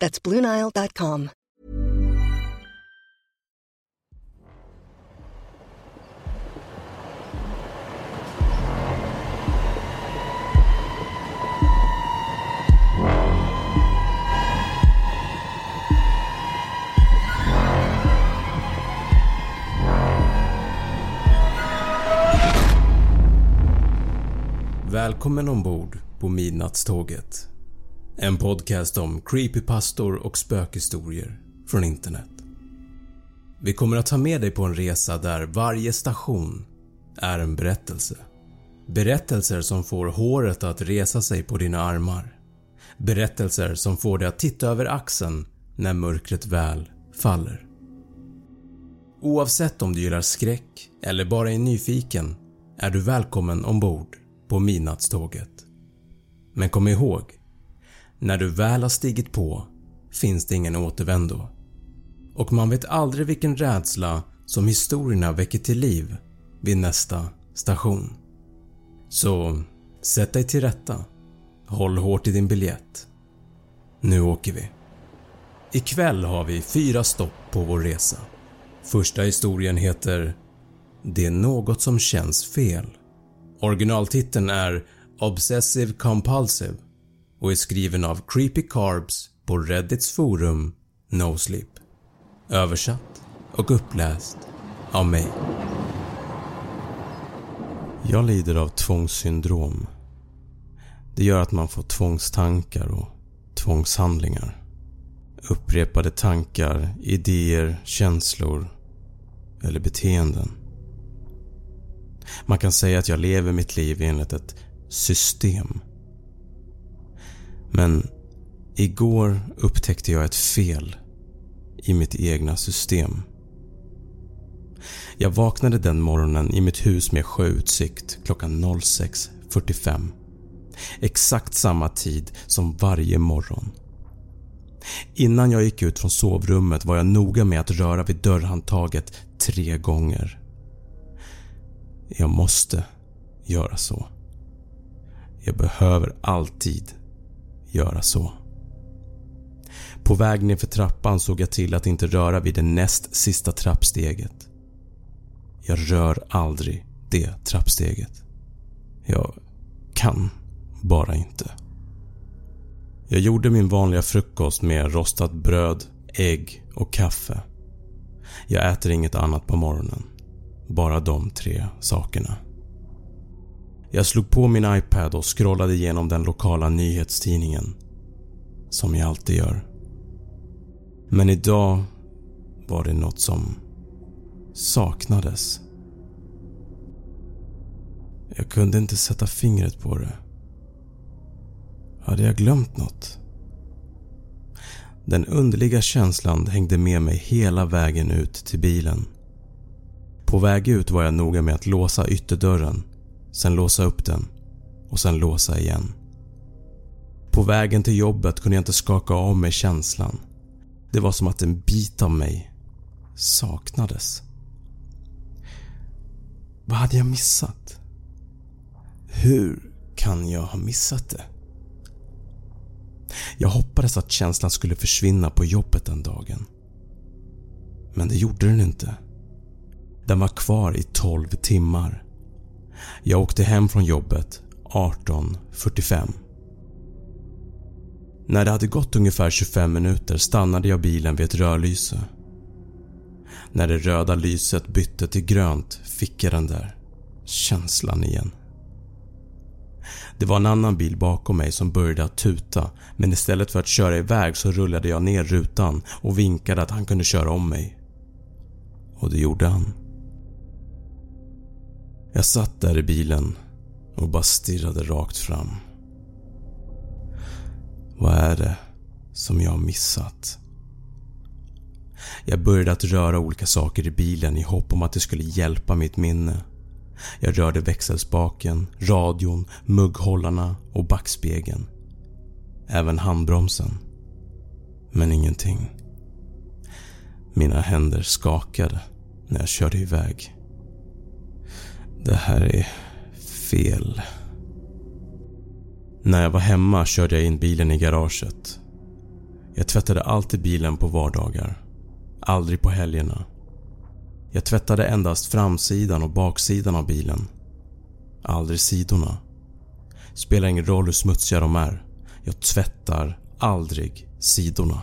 That's BlueNile.com. Välkommen ombord på Midnattståget. En podcast om creepypastor och spökhistorier från internet. Vi kommer att ta med dig på en resa där varje station är en berättelse. Berättelser som får håret att resa sig på dina armar. Berättelser som får dig att titta över axeln när mörkret väl faller. Oavsett om du gillar skräck eller bara är nyfiken är du välkommen ombord på midnattståget. Men kom ihåg, när du väl har stigit på finns det ingen återvändo och man vet aldrig vilken rädsla som historierna väcker till liv vid nästa station. Så sätt dig till rätta, håll hårt i din biljett. Nu åker vi. Ikväll har vi fyra stopp på vår resa. Första historien heter “Det är något som känns fel” Originaltiteln är “Obsessive Compulsive” och är skriven av Creepy Carbs på Reddits forum NoSleep. Översatt och uppläst av mig. Jag lider av tvångssyndrom. Det gör att man får tvångstankar och tvångshandlingar. Upprepade tankar, idéer, känslor eller beteenden. Man kan säga att jag lever mitt liv enligt ett system. Men igår upptäckte jag ett fel i mitt egna system. Jag vaknade den morgonen i mitt hus med sjöutsikt klockan 06.45. Exakt samma tid som varje morgon. Innan jag gick ut från sovrummet var jag noga med att röra vid dörrhandtaget tre gånger. Jag måste göra så. Jag behöver alltid göra så. På väg ner för trappan såg jag till att inte röra vid det näst sista trappsteget. Jag rör aldrig det trappsteget. Jag kan bara inte. Jag gjorde min vanliga frukost med rostat bröd, ägg och kaffe. Jag äter inget annat på morgonen. Bara de tre sakerna. Jag slog på min iPad och scrollade igenom den lokala nyhetstidningen. Som jag alltid gör. Men idag var det något som saknades. Jag kunde inte sätta fingret på det. Hade jag glömt något? Den underliga känslan hängde med mig hela vägen ut till bilen. På väg ut var jag noga med att låsa ytterdörren, sen låsa upp den och sen låsa igen. På vägen till jobbet kunde jag inte skaka av mig känslan. Det var som att en bit av mig saknades. Vad hade jag missat? Hur kan jag ha missat det? Jag hoppades att känslan skulle försvinna på jobbet den dagen. Men det gjorde den inte. Den var kvar i 12 timmar. Jag åkte hem från jobbet 18.45. När det hade gått ungefär 25 minuter stannade jag bilen vid ett rödlyse. När det röda lyset bytte till grönt fick jag den där känslan igen. Det var en annan bil bakom mig som började att tuta men istället för att köra iväg så rullade jag ner rutan och vinkade att han kunde köra om mig. Och det gjorde han. Jag satt där i bilen och bara stirrade rakt fram. Vad är det som jag har missat? Jag började att röra olika saker i bilen i hopp om att det skulle hjälpa mitt minne. Jag rörde växelspaken, radion, mugghållarna och backspegeln. Även handbromsen. Men ingenting. Mina händer skakade när jag körde iväg. Det här är fel. När jag var hemma körde jag in bilen i garaget. Jag tvättade alltid bilen på vardagar. Aldrig på helgerna. Jag tvättade endast framsidan och baksidan av bilen. Aldrig sidorna. Spelar ingen roll hur smutsiga de är. Jag tvättar aldrig sidorna.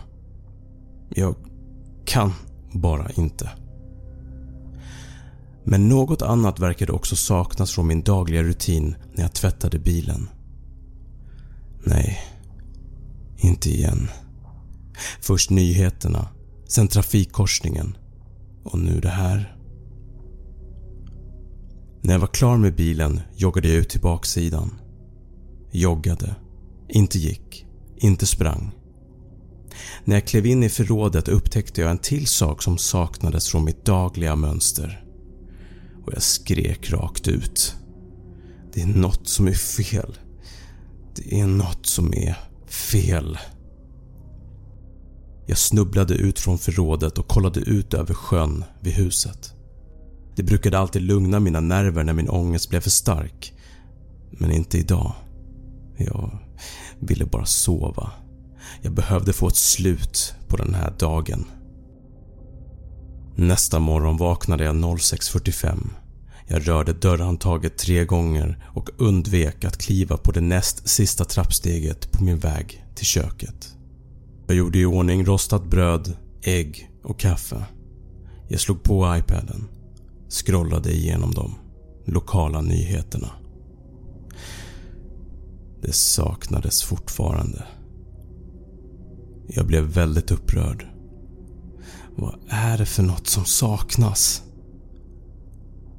Jag kan bara inte. Men något annat verkade också saknas från min dagliga rutin när jag tvättade bilen. Nej, inte igen. Först nyheterna, sen trafikkorsningen och nu det här. När jag var klar med bilen joggade jag ut till baksidan. Joggade, inte gick, inte sprang. När jag klev in i förrådet upptäckte jag en till sak som saknades från mitt dagliga mönster. Och jag skrek rakt ut. Det är något som är fel. Det är något som är fel. Jag snubblade ut från förrådet och kollade ut över sjön vid huset. Det brukade alltid lugna mina nerver när min ångest blev för stark. Men inte idag. Jag ville bara sova. Jag behövde få ett slut på den här dagen. Nästa morgon vaknade jag 06.45. Jag rörde dörrhandtaget tre gånger och undvek att kliva på det näst sista trappsteget på min väg till köket. Jag gjorde i ordning rostat bröd, ägg och kaffe. Jag slog på iPaden, scrollade igenom de lokala nyheterna. Det saknades fortfarande. Jag blev väldigt upprörd. Vad är det för något som saknas?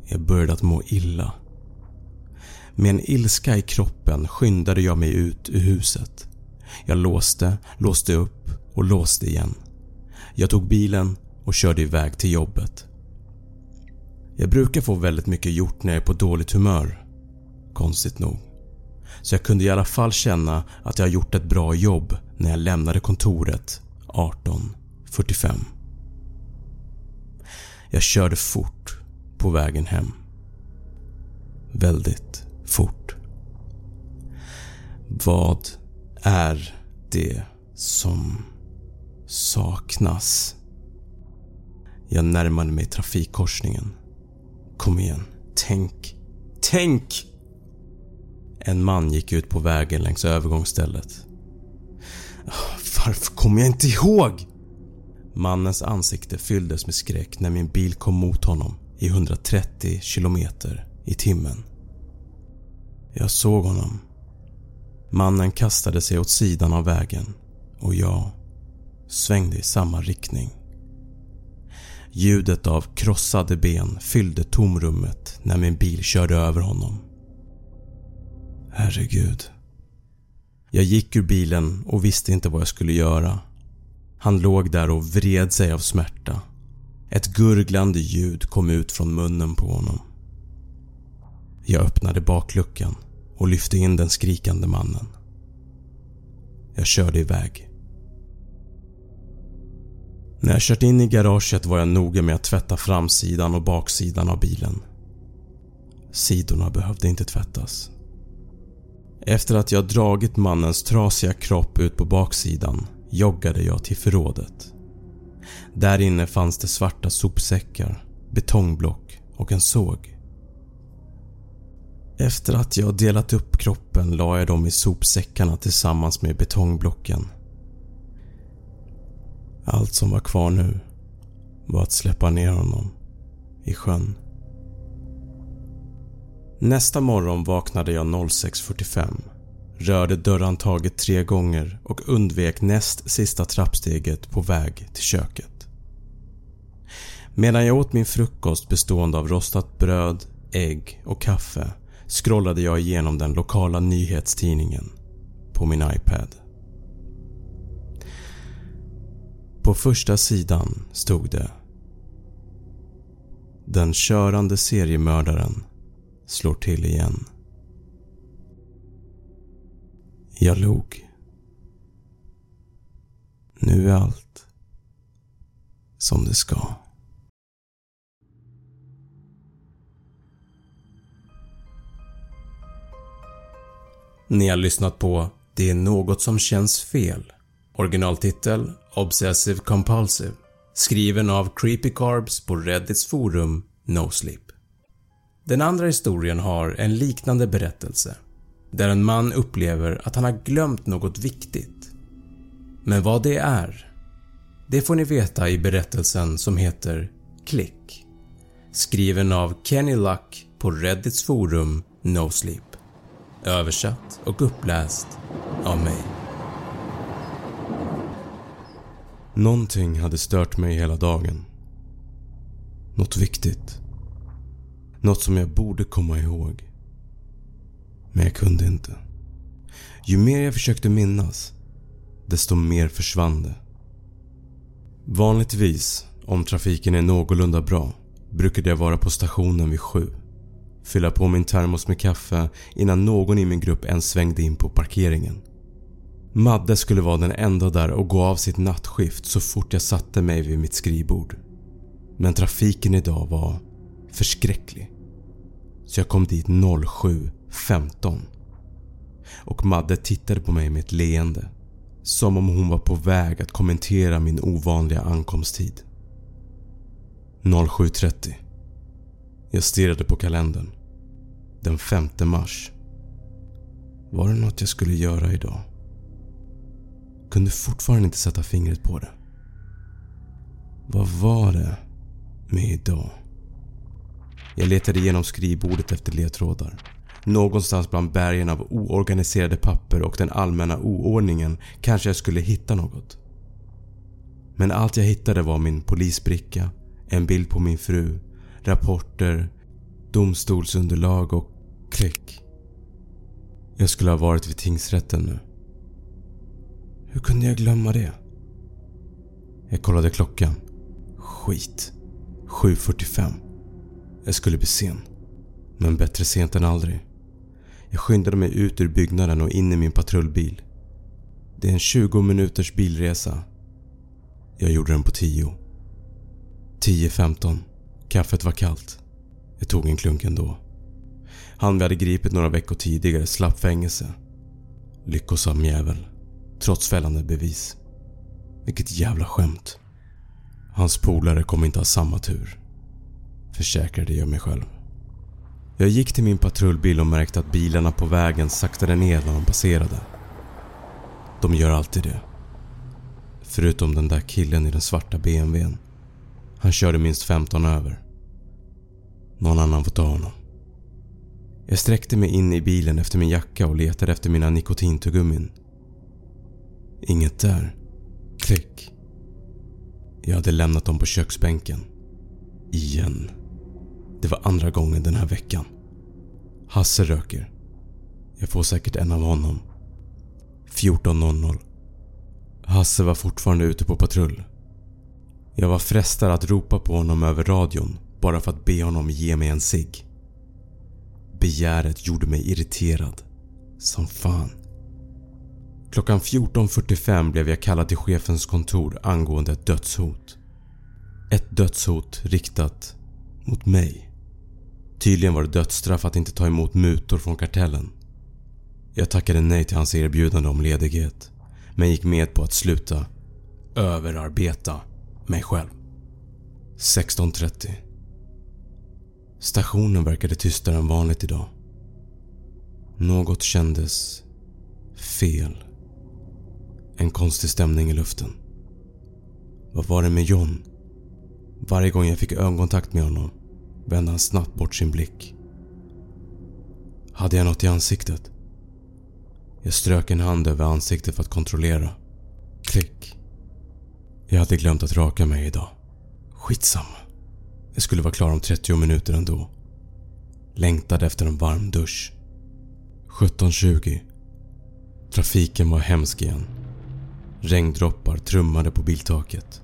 Jag började att må illa. Med en ilska i kroppen skyndade jag mig ut ur huset. Jag låste, låste upp och låste igen. Jag tog bilen och körde iväg till jobbet. Jag brukar få väldigt mycket gjort när jag är på dåligt humör. Konstigt nog. Så jag kunde i alla fall känna att jag gjort ett bra jobb när jag lämnade kontoret 18.45. Jag körde fort på vägen hem. Väldigt fort. Vad är det som saknas? Jag närmade mig trafikkorsningen. Kom igen, tänk, tänk! En man gick ut på vägen längs övergångsstället. Ah, varför kommer jag inte ihåg? Mannens ansikte fylldes med skräck när min bil kom mot honom i 130 km i timmen. Jag såg honom. Mannen kastade sig åt sidan av vägen och jag svängde i samma riktning. Ljudet av krossade ben fyllde tomrummet när min bil körde över honom. Herregud. Jag gick ur bilen och visste inte vad jag skulle göra. Han låg där och vred sig av smärta. Ett gurglande ljud kom ut från munnen på honom. Jag öppnade bakluckan och lyfte in den skrikande mannen. Jag körde iväg. När jag kört in i garaget var jag noga med att tvätta framsidan och baksidan av bilen. Sidorna behövde inte tvättas. Efter att jag dragit mannens trasiga kropp ut på baksidan joggade jag till förrådet. Där inne fanns det svarta sopsäckar, betongblock och en såg. Efter att jag delat upp kroppen la jag dem i sopsäckarna tillsammans med betongblocken. Allt som var kvar nu var att släppa ner honom i sjön. Nästa morgon vaknade jag 06.45, rörde dörrhandtaget tre gånger och undvek näst sista trappsteget på väg till köket. Medan jag åt min frukost bestående av rostat bröd, ägg och kaffe scrollade jag igenom den lokala nyhetstidningen på min iPad. På första sidan stod det Den körande seriemördaren slår till igen. Jag log. Nu är allt som det ska. Ni har lyssnat på “Det är något som känns fel” Originaltitel Obsessive Compulsive Skriven av Creepy Carbs på Reddits forum NoSleep. Den andra historien har en liknande berättelse där en man upplever att han har glömt något viktigt. Men vad det är, det får ni veta i berättelsen som heter “Klick” skriven av Kenny Luck på Reddits forum NoSleep. Översatt och uppläst av mig. Någonting hade stört mig hela dagen. Något viktigt. Något som jag borde komma ihåg. Men jag kunde inte. Ju mer jag försökte minnas, desto mer försvann det. Vanligtvis, om trafiken är någorlunda bra, brukade jag vara på stationen vid sju. Fylla på min termos med kaffe innan någon i min grupp ens svängde in på parkeringen. Madde skulle vara den enda där och gå av sitt nattskift så fort jag satte mig vid mitt skrivbord. Men trafiken idag var förskräcklig. Så jag kom dit 15. Och Madde tittade på mig med ett leende. Som om hon var på väg att kommentera min ovanliga ankomsttid. 07.30. Jag stirrade på kalendern. Den 5 mars. Var det något jag skulle göra idag? Kunde fortfarande inte sätta fingret på det. Vad var det med idag? Jag letade igenom skrivbordet efter ledtrådar. Någonstans bland bergen av oorganiserade papper och den allmänna oordningen kanske jag skulle hitta något. Men allt jag hittade var min polisbricka, en bild på min fru, rapporter, domstolsunderlag och klick. Jag skulle ha varit vid tingsrätten nu. Hur kunde jag glömma det? Jag kollade klockan. Skit. 7.45. Jag skulle bli sen. Men bättre sent än aldrig. Jag skyndade mig ut ur byggnaden och in i min patrullbil. Det är en 20 minuters bilresa. Jag gjorde den på 10. 10.15. Kaffet var kallt. Jag tog en klunk ändå. Han vi hade gripit några veckor tidigare slapp fängelse. Lyckosam jävel. Trots fällande bevis. Vilket jävla skämt. Hans polare kommer inte ha samma tur. Försäkrade jag mig själv. Jag gick till min patrullbil och märkte att bilarna på vägen saktade ner när de passerade. De gör alltid det. Förutom den där killen i den svarta BMWn. Han körde minst 15 över. Någon annan får ta honom. Jag sträckte mig in i bilen efter min jacka och letade efter mina nikotintuggummin. Inget där. Klick. Jag hade lämnat dem på köksbänken. Igen. Det var andra gången den här veckan. Hasse röker. Jag får säkert en av honom. 14.00. Hasse var fortfarande ute på patrull. Jag var frestad att ropa på honom över radion bara för att be honom ge mig en cigg. Begäret gjorde mig irriterad. Som fan. Klockan 14.45 blev jag kallad till chefens kontor angående ett dödshot. Ett dödshot riktat mot mig. Tydligen var det dödsstraff att inte ta emot mutor från kartellen. Jag tackade nej till hans erbjudande om ledighet men gick med på att sluta överarbeta mig själv. 16.30 Stationen verkade tystare än vanligt idag. Något kändes fel. En konstig stämning i luften. Vad var det med John? Varje gång jag fick ögonkontakt med honom vände han snabbt bort sin blick. Hade jag något i ansiktet? Jag strök en hand över ansiktet för att kontrollera. Klick. Jag hade glömt att raka mig idag. Skitsamma. Jag skulle vara klar om 30 minuter ändå. Längtade efter en varm dusch. 17.20. Trafiken var hemsk igen. Regndroppar trummade på biltaket.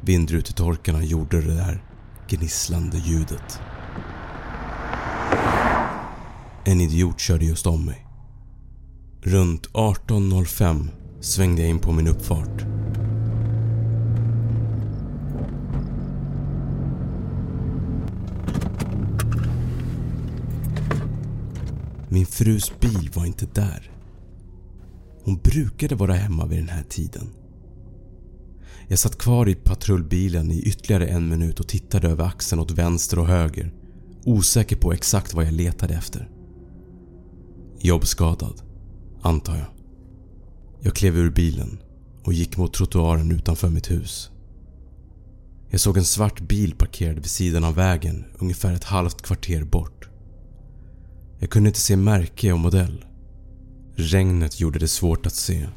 Vindrutetorkarna gjorde det där gnisslande ljudet. En idiot körde just om mig. Runt 18.05 svängde jag in på min uppfart. Min frus bil var inte där. Hon brukade vara hemma vid den här tiden. Jag satt kvar i patrullbilen i ytterligare en minut och tittade över axeln åt vänster och höger osäker på exakt vad jag letade efter. Jobbskadad, antar jag. Jag klev ur bilen och gick mot trottoaren utanför mitt hus. Jag såg en svart bil parkerad vid sidan av vägen ungefär ett halvt kvarter bort. Jag kunde inte se märke och modell. Regnet gjorde det svårt att se.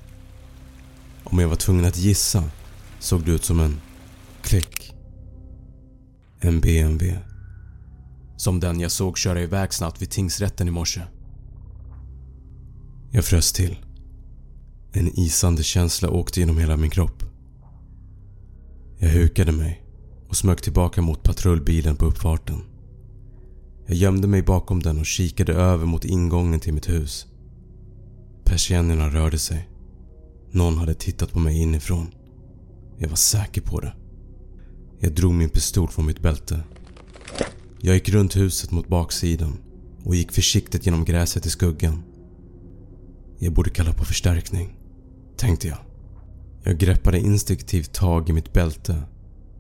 Om jag var tvungen att gissa såg det ut som en klick. En BMW. Som den jag såg köra iväg snabbt vid tingsrätten i morse. Jag frös till. En isande känsla åkte genom hela min kropp. Jag hukade mig och smög tillbaka mot patrullbilen på uppfarten. Jag gömde mig bakom den och kikade över mot ingången till mitt hus. Persiennerna rörde sig. Någon hade tittat på mig inifrån. Jag var säker på det. Jag drog min pistol från mitt bälte. Jag gick runt huset mot baksidan och gick försiktigt genom gräset i skuggan. Jag borde kalla på förstärkning, tänkte jag. Jag greppade instinktivt tag i mitt bälte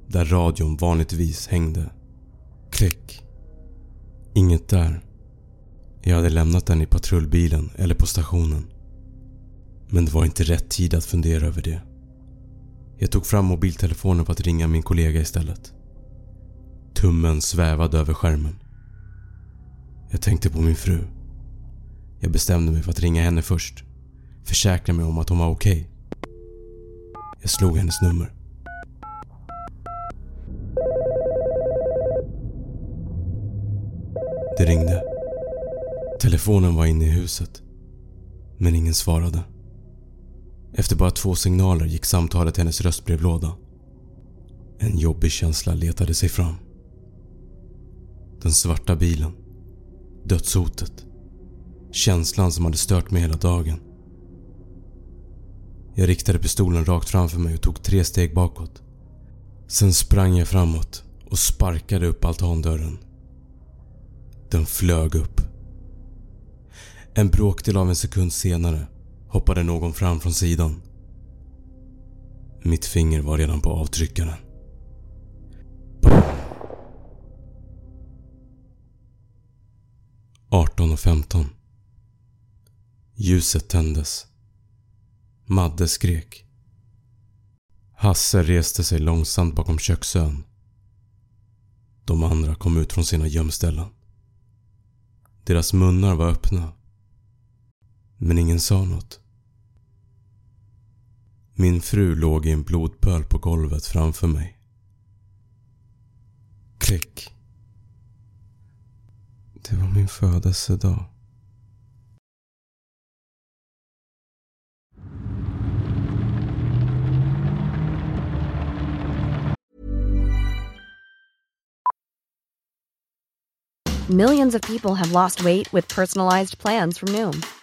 där radion vanligtvis hängde. Klick. Inget där. Jag hade lämnat den i patrullbilen eller på stationen. Men det var inte rätt tid att fundera över det. Jag tog fram mobiltelefonen för att ringa min kollega istället. Tummen svävade över skärmen. Jag tänkte på min fru. Jag bestämde mig för att ringa henne först. Försäkra mig om att hon var okej. Okay. Jag slog hennes nummer. Det ringde. Telefonen var inne i huset. Men ingen svarade. Efter bara två signaler gick samtalet till hennes röstbrevlåda. En jobbig känsla letade sig fram. Den svarta bilen. Dödshotet. Känslan som hade stört mig hela dagen. Jag riktade pistolen rakt framför mig och tog tre steg bakåt. Sen sprang jag framåt och sparkade upp altandörren. Den flög upp. En bråkdel av en sekund senare hoppade någon fram från sidan. Mitt finger var redan på avtryckaren. 18.15. Ljuset tändes. Madde skrek. Hasse reste sig långsamt bakom köksön. De andra kom ut från sina gömställen. Deras munnar var öppna. Men ingen sa något. Min fru låg i en blodpöl på golvet framför mig. Klick. Det var min födelsedag. Millions of people have lost weight with personalized plans from Noom.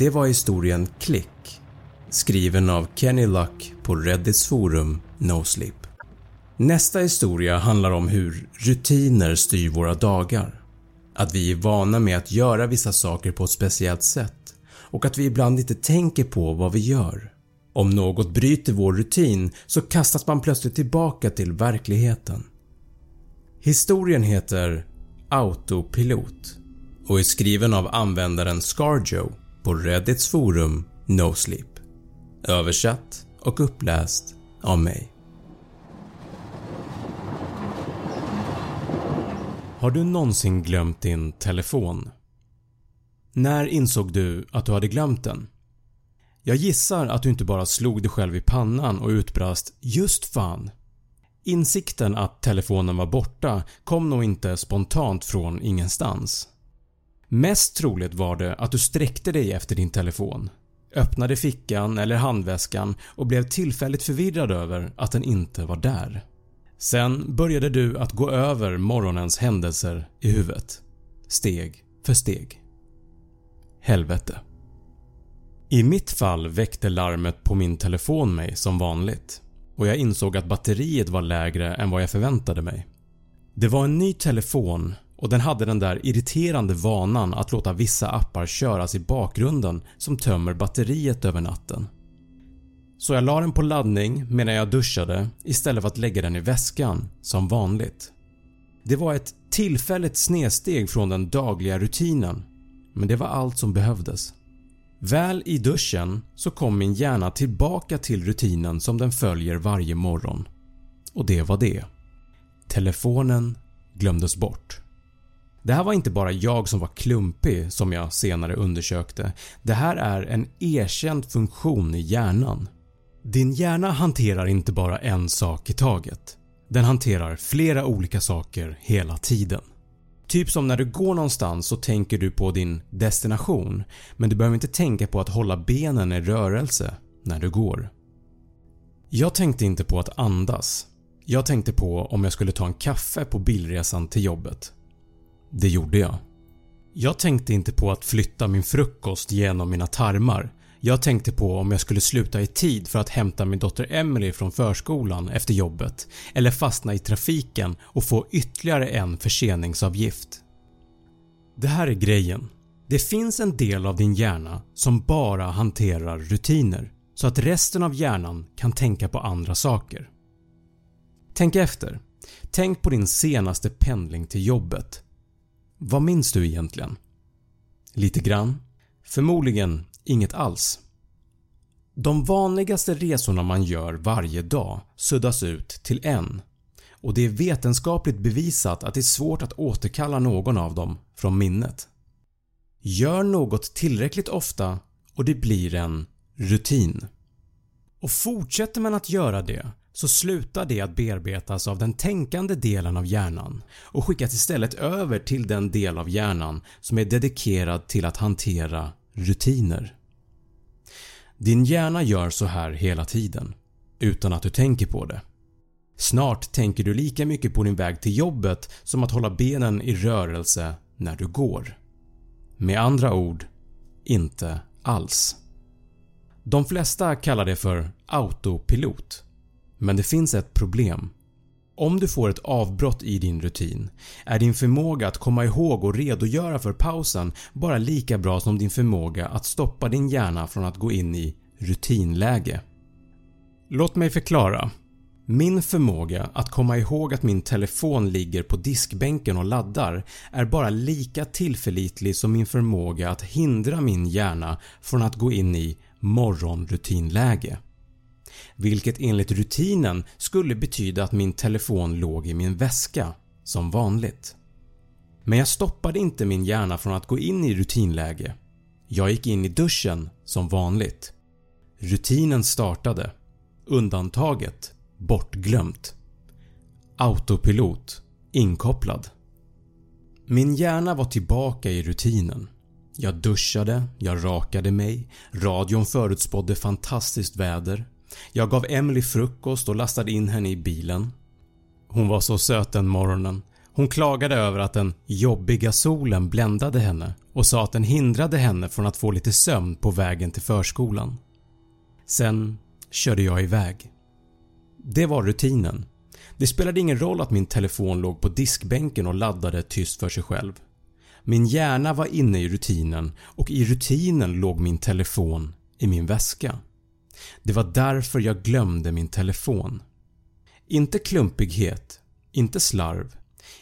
Det var historien Klick, skriven av Kenny Luck på Reddits forum NoSleep. Nästa historia handlar om hur rutiner styr våra dagar. Att vi är vana med att göra vissa saker på ett speciellt sätt och att vi ibland inte tänker på vad vi gör. Om något bryter vår rutin så kastas man plötsligt tillbaka till verkligheten. Historien heter “Autopilot” och är skriven av användaren Scarjo på Reddits forum NoSleep. Översatt och uppläst av mig. Har du någonsin glömt din telefon? När insåg du att du hade glömt den? Jag gissar att du inte bara slog dig själv i pannan och utbrast “just fan”. Insikten att telefonen var borta kom nog inte spontant från ingenstans. Mest troligt var det att du sträckte dig efter din telefon, öppnade fickan eller handväskan och blev tillfälligt förvirrad över att den inte var där. Sen började du att gå över morgonens händelser i huvudet, steg för steg. Helvete. I mitt fall väckte larmet på min telefon mig som vanligt och jag insåg att batteriet var lägre än vad jag förväntade mig. Det var en ny telefon och den hade den där irriterande vanan att låta vissa appar köras i bakgrunden som tömmer batteriet över natten. Så jag la den på laddning medan jag duschade istället för att lägga den i väskan som vanligt. Det var ett tillfälligt snedsteg från den dagliga rutinen men det var allt som behövdes. Väl i duschen så kom min hjärna tillbaka till rutinen som den följer varje morgon. Och det var det. Telefonen glömdes bort. Det här var inte bara jag som var klumpig som jag senare undersökte. Det här är en erkänd funktion i hjärnan. Din hjärna hanterar inte bara en sak i taget. Den hanterar flera olika saker hela tiden. Typ som när du går någonstans så tänker du på din destination men du behöver inte tänka på att hålla benen i rörelse när du går. Jag tänkte inte på att andas. Jag tänkte på om jag skulle ta en kaffe på bilresan till jobbet. Det gjorde jag. Jag tänkte inte på att flytta min frukost genom mina tarmar. Jag tänkte på om jag skulle sluta i tid för att hämta min dotter Emily från förskolan efter jobbet eller fastna i trafiken och få ytterligare en förseningsavgift. Det här är grejen. Det finns en del av din hjärna som bara hanterar rutiner så att resten av hjärnan kan tänka på andra saker. Tänk efter. Tänk på din senaste pendling till jobbet. Vad minns du egentligen? Lite grann? Förmodligen inget alls. De vanligaste resorna man gör varje dag suddas ut till en och det är vetenskapligt bevisat att det är svårt att återkalla någon av dem från minnet. Gör något tillräckligt ofta och det blir en rutin. Och fortsätter man att göra det så slutar det att bearbetas av den tänkande delen av hjärnan och skickas istället över till den del av hjärnan som är dedikerad till att hantera rutiner. Din hjärna gör så här hela tiden utan att du tänker på det. Snart tänker du lika mycket på din väg till jobbet som att hålla benen i rörelse när du går. Med andra ord, inte alls. De flesta kallar det för autopilot men det finns ett problem. Om du får ett avbrott i din rutin är din förmåga att komma ihåg och redogöra för pausen bara lika bra som din förmåga att stoppa din hjärna från att gå in i rutinläge. Låt mig förklara. Min förmåga att komma ihåg att min telefon ligger på diskbänken och laddar är bara lika tillförlitlig som min förmåga att hindra min hjärna från att gå in i morgonrutinläge. Vilket enligt rutinen skulle betyda att min telefon låg i min väska som vanligt. Men jag stoppade inte min hjärna från att gå in i rutinläge. Jag gick in i duschen som vanligt. Rutinen startade. Undantaget bortglömt. Autopilot inkopplad. Min hjärna var tillbaka i rutinen. Jag duschade, jag rakade mig, radion förutspådde fantastiskt väder. Jag gav Emily frukost och lastade in henne i bilen. Hon var så söt den morgonen. Hon klagade över att den jobbiga solen bländade henne och sa att den hindrade henne från att få lite sömn på vägen till förskolan. Sen körde jag iväg. Det var rutinen. Det spelade ingen roll att min telefon låg på diskbänken och laddade tyst för sig själv. Min hjärna var inne i rutinen och i rutinen låg min telefon i min väska. Det var därför jag glömde min telefon. Inte klumpighet, inte slarv,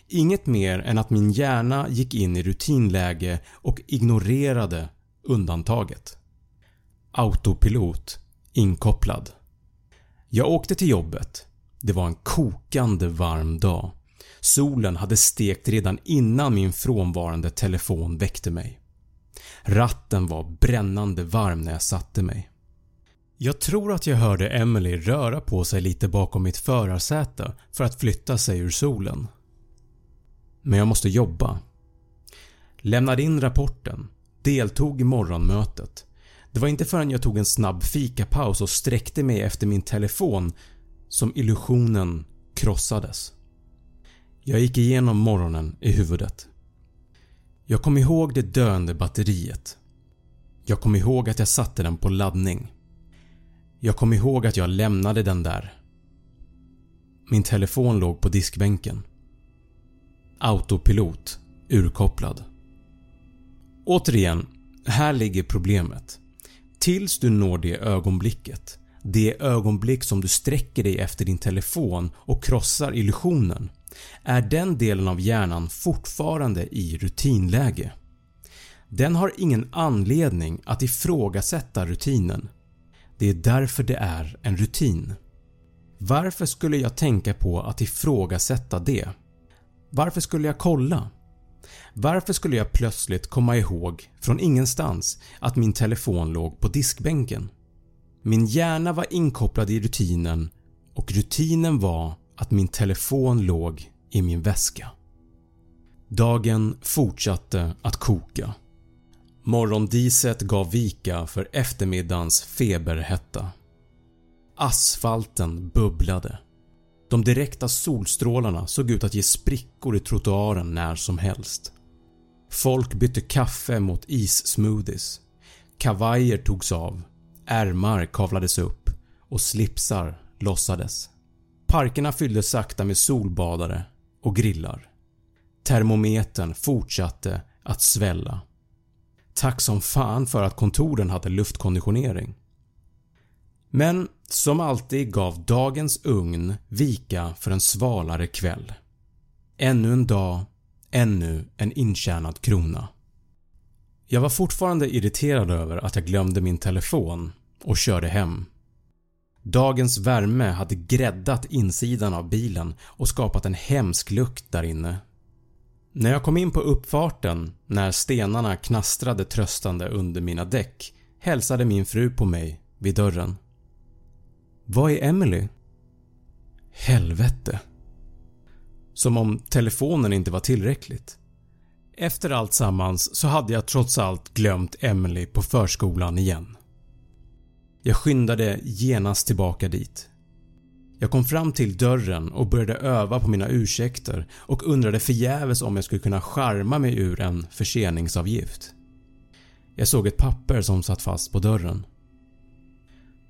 inget mer än att min hjärna gick in i rutinläge och ignorerade undantaget. Autopilot inkopplad. Jag åkte till jobbet. Det var en kokande varm dag. Solen hade stekt redan innan min frånvarande telefon väckte mig. Ratten var brännande varm när jag satte mig. Jag tror att jag hörde Emily röra på sig lite bakom mitt förarsäte för att flytta sig ur solen. Men jag måste jobba. Lämnade in rapporten, deltog i morgonmötet. Det var inte förrän jag tog en snabb fikapaus och sträckte mig efter min telefon som illusionen krossades. Jag gick igenom morgonen i huvudet. Jag kom ihåg det döende batteriet. Jag kom ihåg att jag satte den på laddning. Jag kom ihåg att jag lämnade den där. Min telefon låg på diskbänken. Autopilot urkopplad. Återigen, här ligger problemet. Tills du når det ögonblicket, det ögonblick som du sträcker dig efter din telefon och krossar illusionen, är den delen av hjärnan fortfarande i rutinläge. Den har ingen anledning att ifrågasätta rutinen. Det är därför det är en rutin. Varför skulle jag tänka på att ifrågasätta det? Varför skulle jag kolla? Varför skulle jag plötsligt komma ihåg från ingenstans att min telefon låg på diskbänken? Min hjärna var inkopplad i rutinen och rutinen var att min telefon låg i min väska. Dagen fortsatte att koka. Morgondiset gav vika för eftermiddagens feberhetta. Asfalten bubblade. De direkta solstrålarna såg ut att ge sprickor i trottoaren när som helst. Folk bytte kaffe mot issmoothies. Kavajer togs av, ärmar kavlades upp och slipsar lossades. Parkerna fylldes sakta med solbadare och grillar. Termometern fortsatte att svälla. Tack som fan för att kontoren hade luftkonditionering. Men som alltid gav dagens ugn vika för en svalare kväll. Ännu en dag, ännu en intjänad krona. Jag var fortfarande irriterad över att jag glömde min telefon och körde hem. Dagens värme hade gräddat insidan av bilen och skapat en hemsk lukt där inne. När jag kom in på uppfarten när stenarna knastrade tröstande under mina däck hälsade min fru på mig vid dörren. Var är Emily? Helvete. Som om telefonen inte var tillräckligt. Efter allt sammans så hade jag trots allt glömt Emily på förskolan igen. Jag skyndade genast tillbaka dit. Jag kom fram till dörren och började öva på mina ursäkter och undrade förgäves om jag skulle kunna skärma mig ur en förseningsavgift. Jag såg ett papper som satt fast på dörren.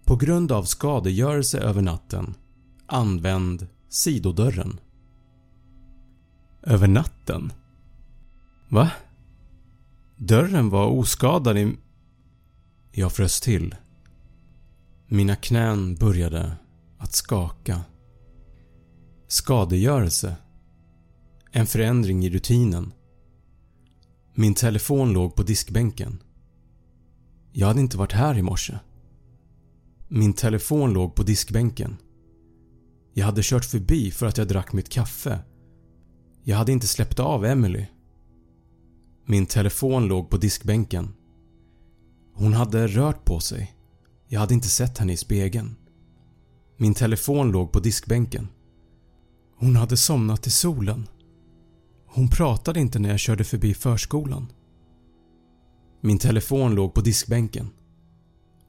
På grund av skadegörelse över natten använd sidodörren. Över natten? Va? Dörren var oskadad i... Jag frös till. Mina knän började att skaka. Skadegörelse. En förändring i rutinen. Min telefon låg på diskbänken. Jag hade inte varit här i morse. Min telefon låg på diskbänken. Jag hade kört förbi för att jag drack mitt kaffe. Jag hade inte släppt av Emily. Min telefon låg på diskbänken. Hon hade rört på sig. Jag hade inte sett henne i spegeln. Min telefon låg på diskbänken. Hon hade somnat i solen. Hon pratade inte när jag körde förbi förskolan. Min telefon låg på diskbänken.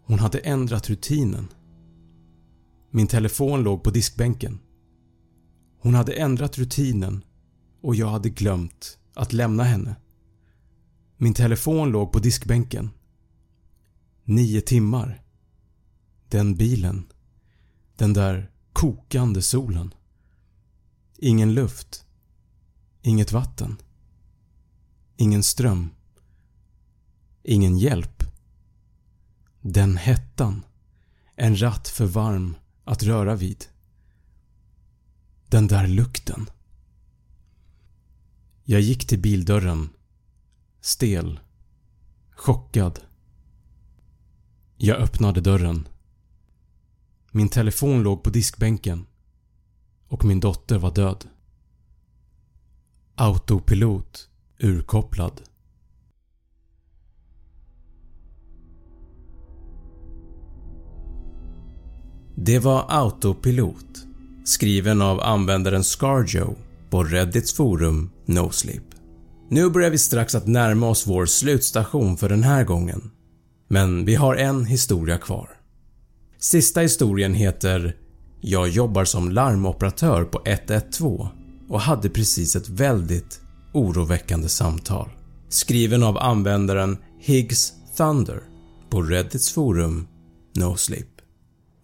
Hon hade ändrat rutinen. Min telefon låg på diskbänken. Hon hade ändrat rutinen och jag hade glömt att lämna henne. Min telefon låg på diskbänken. Nio timmar. Den bilen. Den där kokande solen. Ingen luft. Inget vatten. Ingen ström. Ingen hjälp. Den hettan. En ratt för varm att röra vid. Den där lukten. Jag gick till bildörren. Stel. Chockad. Jag öppnade dörren. Min telefon låg på diskbänken och min dotter var död. Autopilot urkopplad. Det var Autopilot, skriven av användaren Scarjo på Reddits forum NoSleep. Nu börjar vi strax att närma oss vår slutstation för den här gången. Men vi har en historia kvar. Sista historien heter “Jag jobbar som larmoperatör på 112 och hade precis ett väldigt oroväckande samtal” skriven av användaren Higgs Thunder på Reddits forum NoSleep.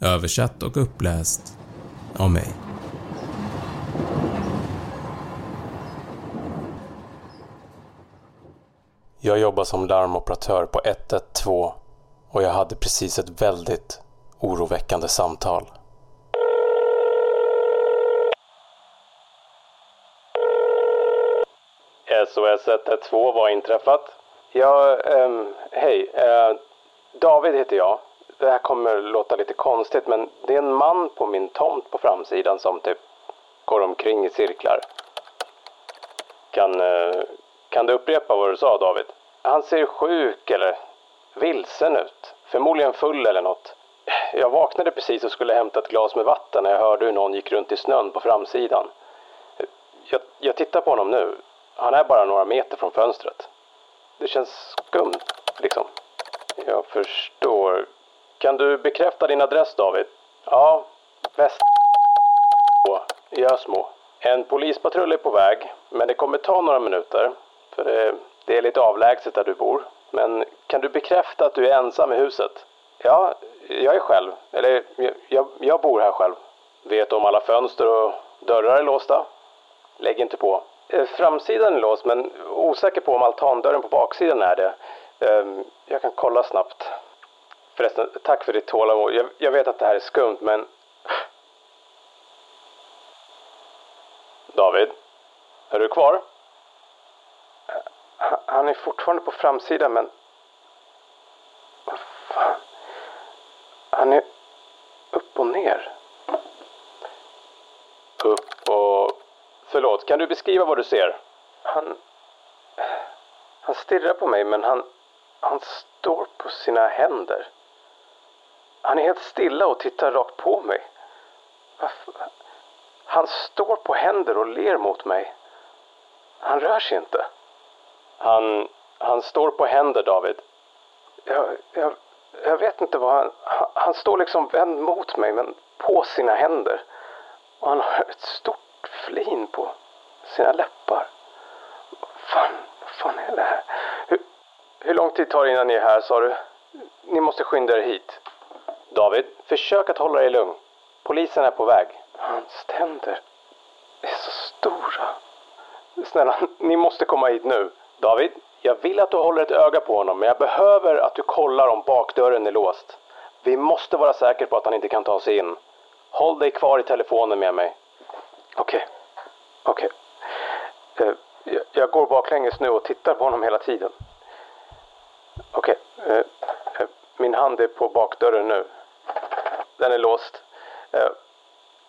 Översatt och uppläst av mig. Jag jobbar som larmoperatör på 112 och jag hade precis ett väldigt oroväckande samtal. SOS 112, vad har inträffat? Ja, um, hej. Uh, David heter jag. Det här kommer låta lite konstigt men det är en man på min tomt på framsidan som typ går omkring i cirklar. Kan, uh, kan du upprepa vad du sa David? Han ser sjuk eller vilsen ut. Förmodligen full eller något. Jag vaknade precis och skulle hämta ett glas med vatten när jag hörde hur någon gick runt i snön på framsidan. Jag, jag tittar på honom nu. Han är bara några meter från fönstret. Det känns skumt, liksom. Jag förstår. Kan du bekräfta din adress, David? Ja, väst i Ösmo. En polispatrull är på väg, men det kommer ta några minuter. För det, det är lite avlägset där du bor. Men kan du bekräfta att du är ensam i huset? Ja, jag är själv. Eller, jag, jag bor här själv. Vet du om alla fönster och dörrar är låsta? Lägg inte på. Eh, framsidan är låst, men osäker på om altandörren på baksidan är det. Ehm, jag kan kolla snabbt. Förresten, tack för ditt tålamod. Jag, jag vet att det här är skumt, men... David? Är du kvar? Han är fortfarande på framsidan, men... Vad fan? Han är upp och ner. Upp och... Förlåt, kan du beskriva vad du ser? Han... Han stirrar på mig, men han... Han står på sina händer. Han är helt stilla och tittar rakt på mig. Han står på händer och ler mot mig. Han rör sig inte. Han, han står på händer, David. Jag, jag, jag vet inte vad han... Han, står liksom vänd mot mig, men på sina händer. Och han har ett stort flin på sina läppar. Vad fan, vad fan är det här? Hur, hur lång tid tar det innan ni är här, sa du? Ni måste skynda er hit. David, försök att hålla dig lugn. Polisen är på väg. Hans tänder. är så stora. Snälla, ni måste komma hit nu. David, jag vill att du håller ett öga på honom, men jag behöver att du kollar om bakdörren är låst. Vi måste vara säkra på att han inte kan ta sig in. Håll dig kvar i telefonen med mig. Okej. Okej. Eh, jag, jag går baklänges nu och tittar på honom hela tiden. Okej. Okay. Uh, uh, min hand är på bakdörren nu. Den är låst.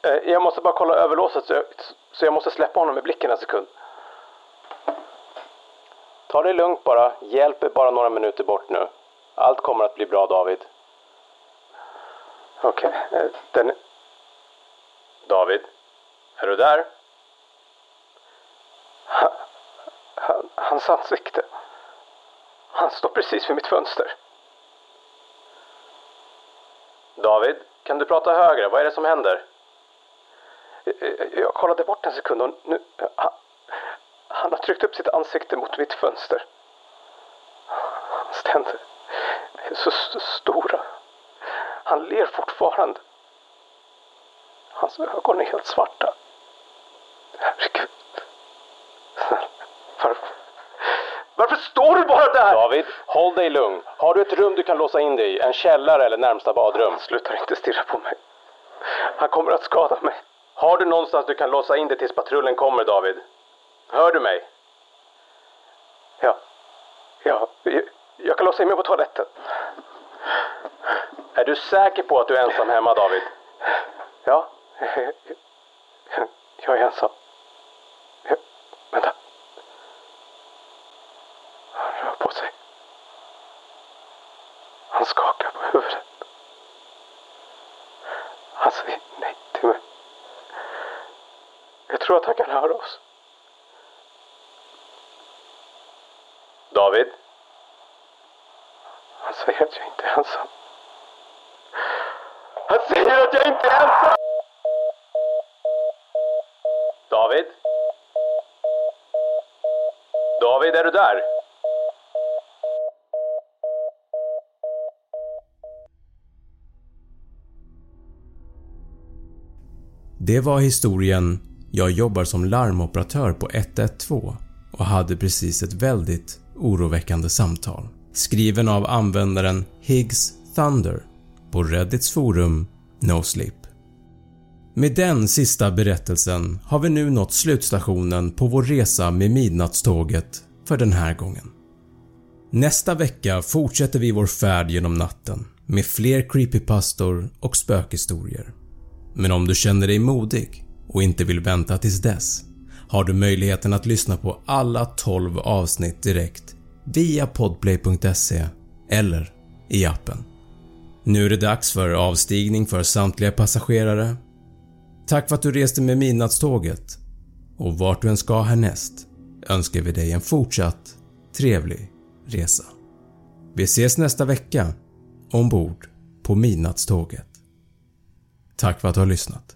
Eh, jag måste bara kolla överlåset så jag, så jag måste släppa honom i blicken en sekund. Ta det lugnt bara. Hjälp är bara några minuter bort nu. Allt kommer att bli bra David. Okej, eh, den... David? Är du där? Han, han, hans ansikte. Han står precis vid mitt fönster. David, kan du prata högre? Vad är det som händer? Jag, jag kollade bort en sekund och nu... Han, han har tryckt upp sitt ansikte mot mitt fönster. Hans tänder är så st stora. Han ler fortfarande. Hans ögon är helt svarta. Herregud. Varför? Varför står du bara där? David, håll dig lugn. Har du ett rum du kan låsa in dig i? En källare eller närmsta badrum? Sluta inte stirra på mig. Han kommer att skada mig. Har du någonstans du kan låsa in dig tills patrullen kommer, David? Hör du mig? Ja. Ja, jag, jag kan låsa in mig på toaletten. Är du säker på att du är ensam hemma, David? Ja. Jag är ensam. Vänta. Han rör på sig. Han skakar på huvudet. Han säger nej till mig. Jag tror att han kan höra oss. David? Han säger att jag inte är ensam. Han säger att jag inte är ensam! David? David, är du där? Det var historien “Jag jobbar som larmoperatör på 112 och hade precis ett väldigt oroväckande samtal” skriven av användaren Higgs Thunder på Reddits forum NoSleep. Med den sista berättelsen har vi nu nått slutstationen på vår resa med Midnattståget för den här gången. Nästa vecka fortsätter vi vår färd genom natten med fler creepypastor och spökhistorier. Men om du känner dig modig och inte vill vänta tills dess har du möjligheten att lyssna på alla 12 avsnitt direkt via podplay.se eller i appen. Nu är det dags för avstigning för samtliga passagerare. Tack för att du reste med Midnattståget och vart du än ska härnäst önskar vi dig en fortsatt trevlig resa. Vi ses nästa vecka ombord på Midnattståget. Tack för att du har lyssnat.